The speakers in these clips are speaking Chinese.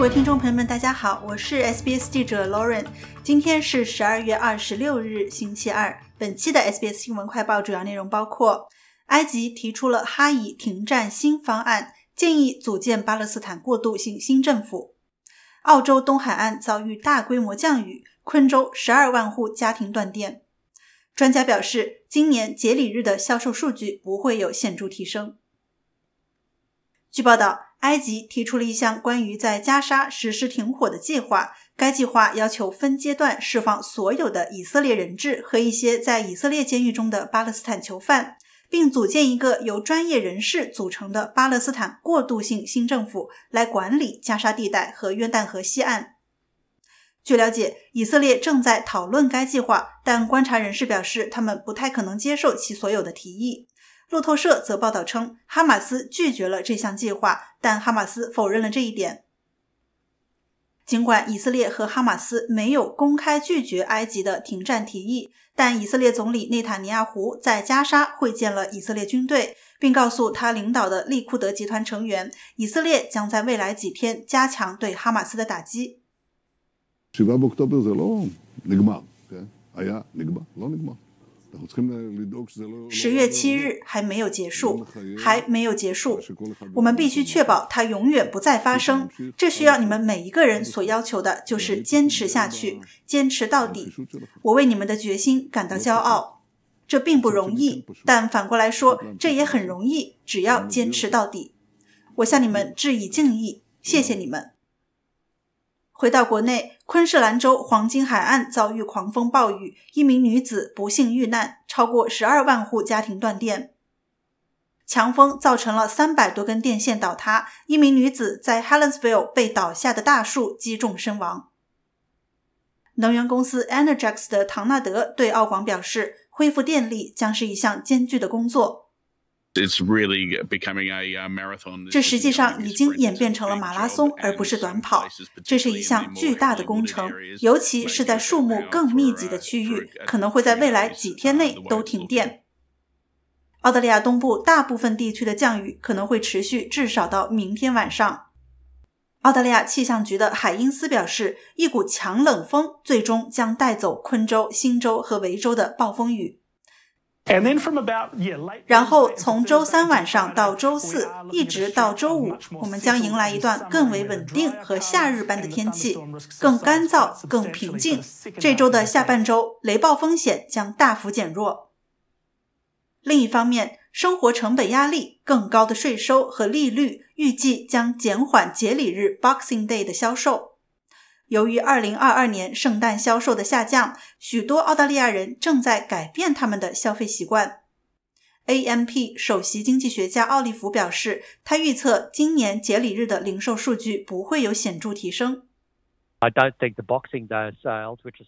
各位听众朋友们，大家好，我是 SBS 记者 Lauren。今天是十二月二十六日，星期二。本期的 SBS 新闻快报主要内容包括：埃及提出了哈以停战新方案，建议组建巴勒斯坦过渡性新政府；澳洲东海岸遭遇大规模降雨，昆州十二万户家庭断电。专家表示，今年节礼日的销售数据不会有显著提升。据报道。埃及提出了一项关于在加沙实施停火的计划。该计划要求分阶段释放所有的以色列人质和一些在以色列监狱中的巴勒斯坦囚犯，并组建一个由专业人士组成的巴勒斯坦过渡性新政府来管理加沙地带和约旦河西岸。据了解，以色列正在讨论该计划，但观察人士表示，他们不太可能接受其所有的提议。路透社则报道称，哈马斯拒绝了这项计划，但哈马斯否认了这一点。尽管以色列和哈马斯没有公开拒绝埃及的停战提议，但以色列总理内塔尼亚胡在加沙会见了以色列军队，并告诉他领导的利库德集团成员，以色列将在未来几天加强对哈马斯的打击。十月七日还没有结束，还没有结束。我们必须确保它永远不再发生。这需要你们每一个人所要求的，就是坚持下去，坚持到底。我为你们的决心感到骄傲。这并不容易，但反过来说，这也很容易。只要坚持到底，我向你们致以敬意，谢谢你们。回到国内，昆士兰州黄金海岸遭遇狂风暴雨，一名女子不幸遇难，超过十二万户家庭断电。强风造成了三百多根电线倒塌，一名女子在 Helensville 被倒下的大树击中身亡。能源公司 Energex 的唐纳德对澳广表示，恢复电力将是一项艰巨的工作。这实际上已经演变成了马拉松，而不是短跑。这是一项巨大的工程，尤其是在树木更密集的区域，可能会在未来几天内都停电。澳大利亚东部大部分地区的降雨可能会持续至少到明天晚上。澳大利亚气象局的海因斯表示，一股强冷风最终将带走昆州、新州和维州的暴风雨。然后从周三晚上到周四，一直到周五，我们将迎来一段更为稳定和夏日般的天气，更干燥、更平静。这周的下半周，雷暴风险将大幅减弱。另一方面，生活成本压力、更高的税收和利率预计将减缓节礼日 （Boxing Day） 的销售。由于2022年圣诞销售的下降，许多澳大利亚人正在改变他们的消费习惯。AMP 首席经济学家奥利弗表示，他预测今年节礼日的零售数据不会有显著提升。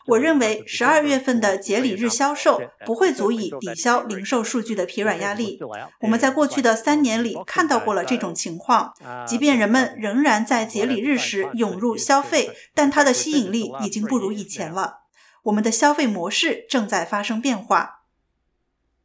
我认为十二月份的节礼日销售不会足以抵消零售数据的疲软压力。我们在过去的三年里看到过了这种情况，即便人们仍然在节礼日时涌入消费，但它的吸引力已经不如以前了。我们的消费模式正在发生变化。